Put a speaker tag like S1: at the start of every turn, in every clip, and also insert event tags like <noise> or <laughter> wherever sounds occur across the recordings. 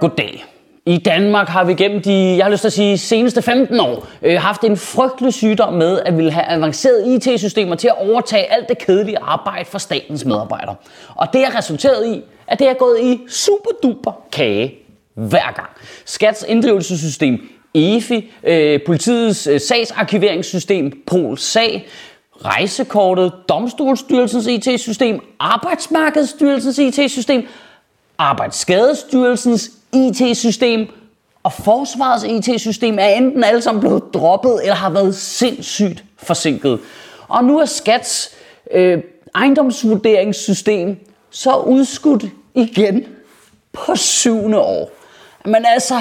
S1: Goddag. I Danmark har vi gennem de, jeg har lyst til at sige, seneste 15 år øh, haft en frygtelig sygdom med at ville have avancerede IT-systemer til at overtage alt det kedelige arbejde for statens medarbejdere. Og det har resulteret i, at det er gået i superduper kage hver gang. Skats inddrivelsessystem, EFI, øh, politiets øh, sagsarkiveringssystem, PolSag, rejsekortet, domstolsstyrelsens IT-system, arbejdsmarkedsstyrelsens IT-system, Arbejdsskadestyrelsens IT-system og Forsvarets IT-system er enten alle sammen blevet droppet eller har været sindssygt forsinket. Og nu er Skats øh, ejendomsvurderingssystem så udskudt igen på syvende år. Men altså,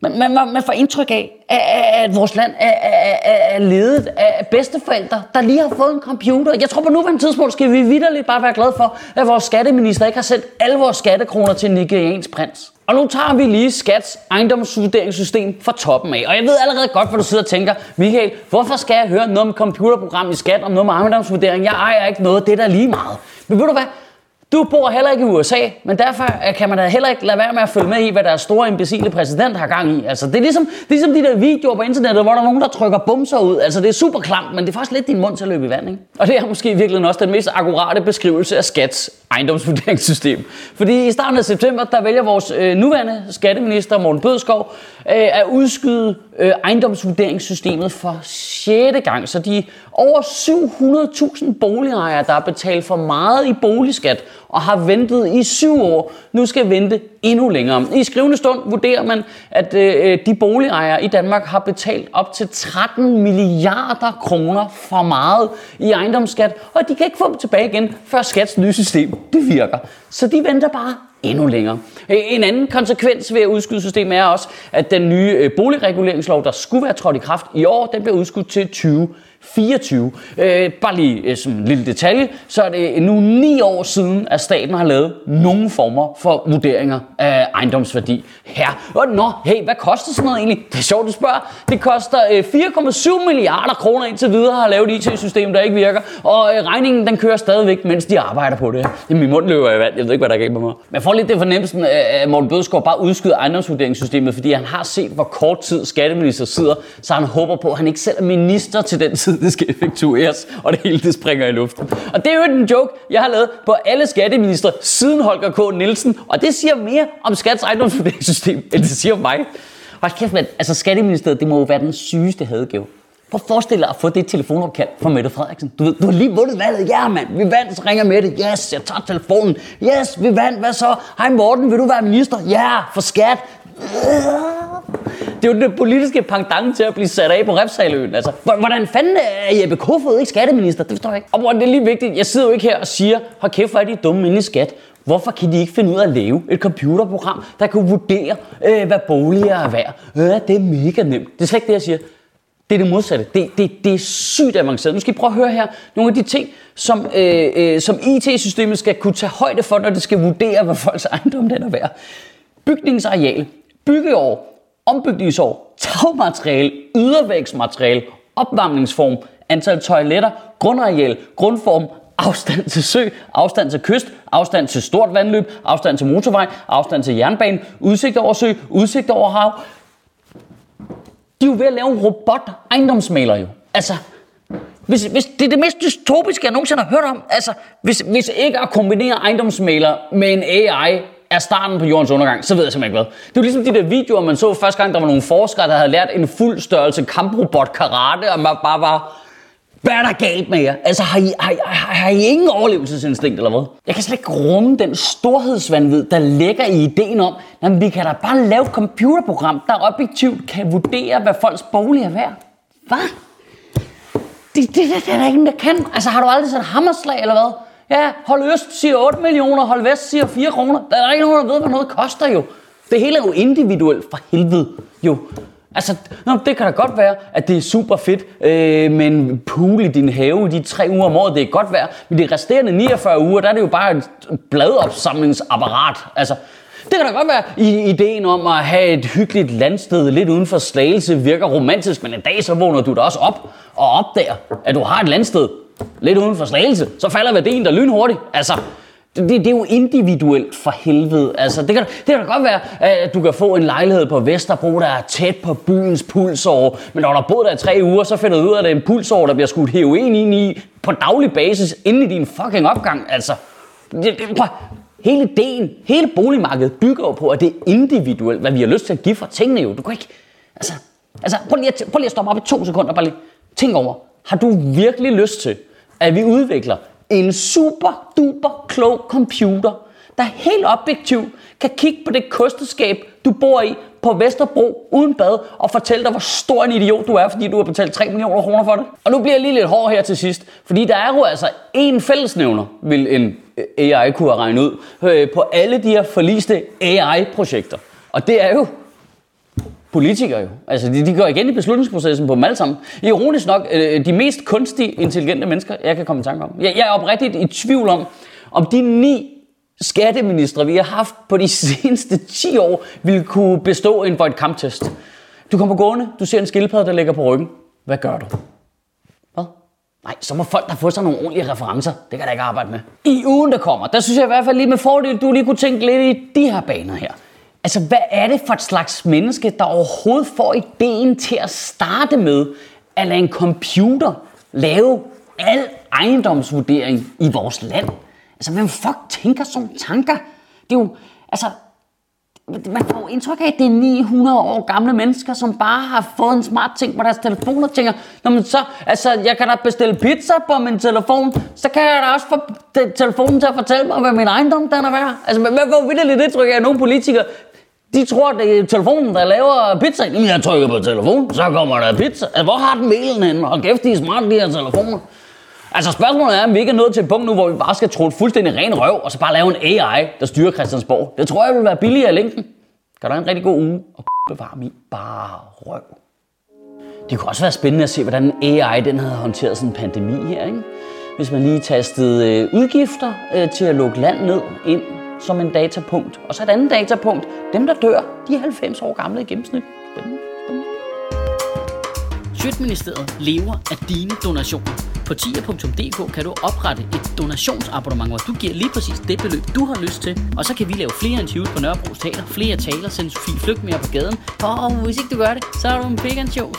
S1: man, man, man får indtryk af, at, at vores land er, er, er, er ledet af bedsteforældre, der lige har fået en computer. Jeg tror på nuværende tidspunkt skal vi vidderligt bare være glade for, at vores skatteminister ikke har sendt alle vores skattekroner til Nigerians prins. Og nu tager vi lige Skats ejendomsvurderingssystem fra toppen af. Og jeg ved allerede godt, hvad du sidder og tænker, Michael, hvorfor skal jeg høre noget om computerprogram i Skat, om noget med ejendomsvurdering? Jeg ejer ikke noget, det er da lige meget. Men ved du hvad? Du bor heller ikke i USA, men derfor kan man da heller ikke lade være med at følge med i, hvad deres store imbecile præsident har gang i. Altså, det er ligesom, det er ligesom de der videoer på internettet, hvor der er nogen, der trykker bumser ud. Altså, det er super klamt, men det er faktisk lidt din mund til at løbe i vand, ikke? Og det er måske virkelig også den mest akkurate beskrivelse af skats ejendomsvurderingssystem. Fordi i starten af september, der vælger vores øh, nuværende skatteminister, Morten Bødskov, øh, at udskyde øh, ejendomsvurderingssystemet for 6. gang. Så de over 700.000 boligejere, der har betalt for meget i boligskat og har ventet i syv år, nu skal vente endnu længere. I skrivende stund vurderer man, at øh, de boligejere i Danmark har betalt op til 13 milliarder kroner for meget i ejendomsskat, og de kan ikke få dem tilbage igen, før skats nye system det virker. Så de venter bare endnu længere. Øh, en anden konsekvens ved at udskyde systemet er også, at den nye øh, boligreguleringslov, der skulle være trådt i kraft i år, den bliver udskudt til 20 24. Øh, bare lige øh, som en lille detalje, så er det nu ni år siden, at staten har lavet nogle former for vurderinger af ejendomsværdi her. Og nå, hey, hvad koster sådan noget egentlig? Det er sjovt, du spørger. Det koster øh, 4,7 milliarder kroner indtil videre at lave et IT-system, der ikke virker. Og øh, regningen, den kører stadigvæk, mens de arbejder på det. Jamen, min mund løber i vand. Jeg ved ikke, hvad der er galt med mig. Men får lidt det fornemmelsen, at Morten Bødskov bare udskyder ejendomsvurderingssystemet, fordi han har set, hvor kort tid skatteminister sidder, så han håber på, at han ikke selv er minister til den tid, det skal effektueres, og det hele det springer i luften. Og det er jo en joke, jeg har lavet på alle skatteminister siden Holger K. Nielsen, og det siger mere om skats ejendomsvurderingssystem, end det siger om mig. Hold kæft, man. Altså skatteministeriet, det må jo være den sygeste hadegave. Prøv at forestille dig at få det telefonopkald fra Mette Frederiksen. Du ved, du har lige vundet valget. Ja, mand. Vi vandt, så ringer Mette. Yes, jeg tager telefonen. Yes, vi vandt. Hvad så? Hej Morten, vil du være minister? Ja, for skat. Øh. Det er jo det politiske pangdange til at blive sat af på Refsaløen. Altså, hvordan fanden er Jeppe Kofod ikke skatteminister? Det forstår jeg ikke. Og det er lige vigtigt. Jeg sidder jo ikke her og siger, hold kæft, hvor er de dumme inde i skat. Hvorfor kan de ikke finde ud af at lave et computerprogram, der kan vurdere, øh, hvad boliger er værd? Øh, det er mega nemt. Det er slet ikke det, jeg siger. Det er det modsatte. Det, det, det er sygt avanceret. Nu skal I prøve at høre her nogle af de ting, som, øh, øh, som IT-systemet skal kunne tage højde for, når det skal vurdere, hvad folks ejendom den er værd. Bygningsareal, byggeår, ombygningsår, tagmateriale, ydervægsmateriale, opvarmningsform, antal toiletter, grundareal, grundform, afstand til sø, afstand til kyst, afstand til stort vandløb, afstand til motorvej, afstand til jernbane, udsigt over sø, udsigt over hav. De er jo ved at lave en robot ejendomsmaler jo. Altså, hvis, hvis det er det mest dystopiske, jeg nogensinde har hørt om. Altså, hvis, hvis ikke at kombinere ejendomsmaler med en AI er starten på jordens undergang, så ved jeg simpelthen ikke hvad. Det er ligesom de der videoer, man så første gang, der var nogle forskere, der havde lært en fuld størrelse kamprobot karate, og man bare var, hvad er der galt med jer? Altså, har I, har, har, har I ingen overlevelsesinstinkt, eller hvad? Jeg kan slet ikke rumme den storhedsvandvid, der ligger i ideen om, at vi kan da bare lave et computerprogram, der objektivt kan vurdere, hvad folks bolig er værd. Hvad? Det, det, det, det er der ingen, der kan. Altså, har du aldrig set hammerslag, eller hvad? Ja, hold øst siger 8 millioner, hold vest siger 4 kroner. Der er ikke nogen, der ved, hvad noget koster jo. Det hele er jo individuelt for helvede, jo. Altså, nå, det kan da godt være, at det er super fedt øh, med en pool i din have de tre uger om året. Det er godt være. Men de resterende 49 uger, der er det jo bare et bladopsamlingsapparat. Altså, det kan da godt være, i ideen om at have et hyggeligt landsted lidt uden for Slagelse virker romantisk, men en dag så vågner du da også op og opdager, at du har et landsted lidt uden for Slagelse. Så falder værdien der lynhurtigt. Altså, det, det er jo individuelt for helvede. Altså, det, kan, det kan da godt være, at du kan få en lejlighed på Vesterbro, der er tæt på byens pulsår. Men når du har boet der i tre uger, så finder du ud af, at det er en pulsår, der bliver skudt heroin ind i på daglig basis inden i din fucking opgang. Altså, det, det, hele ideen, hele boligmarkedet bygger jo på, at det er individuelt, hvad vi har lyst til at give for tingene jo. Du kan ikke... Altså, altså prøv, lige at, prøv lige at stoppe op i to sekunder, bare lige tænk over. Har du virkelig lyst til, at vi udvikler en super duper klog computer, der helt objektivt kan kigge på det kosteskab, du bor i på Vesterbro uden bad og fortælle dig, hvor stor en idiot du er, fordi du har betalt 3 millioner kroner for det. Og nu bliver jeg lige lidt hård her til sidst, fordi der er jo altså én fællesnævner, vil en øh, AI kunne have regnet ud, øh, på alle de her forliste AI-projekter. Og det er jo politikere jo. Altså, de, de går igen i beslutningsprocessen på dem alle sammen. Ironisk nok, øh, de mest kunstige, intelligente mennesker, jeg kan komme i tanke om. Jeg, jeg er oprigtigt i tvivl om, om de ni skatteministre, vi har haft på de <laughs> seneste 10 år, ville kunne bestå en Void Kamp-test. Du kommer gående, du ser en skildpadde, der ligger på ryggen. Hvad gør du? Hvad? Nej, så må folk der få sig nogle ordentlige referencer. Det kan der ikke arbejde med. I ugen, der kommer, der synes jeg i hvert fald lige med fordel, du lige kunne tænke lidt i de her baner her. Altså, hvad er det for et slags menneske, der overhovedet får ideen til at starte med at lade en computer lave al ejendomsvurdering i vores land? Altså, hvem fuck tænker sådan tanker? Det er jo, altså, man får indtryk af, at det er 900 år gamle mennesker, som bare har fået en smart ting på deres telefon og tænker, Nå, men så, altså, jeg kan da bestille pizza på min telefon, så kan jeg da også få telefonen til at fortælle mig, hvad min ejendom den er værd. Altså, hvad får vildt det tryk af nogle politikere? De tror, at det er telefonen, der laver pizza. Jamen, jeg trykker på telefonen, så kommer der pizza. Altså, hvor har den mailen henne? Og kæft, de er smart, de her telefoner. Altså spørgsmålet er, om vi ikke er nået til et punkt nu, hvor vi bare skal tro fuldstændig ren røv, og så bare lave en AI, der styrer Christiansborg. Det tror jeg vil være billigere i længden. Kan dig en rigtig god uge, og bevare mig bare røv. Det kunne også være spændende at se, hvordan AI den havde håndteret sådan en pandemi her. Ikke? Hvis man lige tastede øh, udgifter øh, til at lukke land ned ind som en datapunkt. Og så et andet datapunkt. Dem, der dør, de er 90 år gamle i gennemsnit. Dem.
S2: Sjøtministeriet lever af dine donationer. På tia.dk kan du oprette et donationsabonnement, hvor du giver lige præcis det beløb, du har lyst til. Og så kan vi lave flere interviews på Nørrebro Teater, flere taler, sende Sofie Flygt mere på gaden. Og hvis ikke du gør det, så er du en big shows.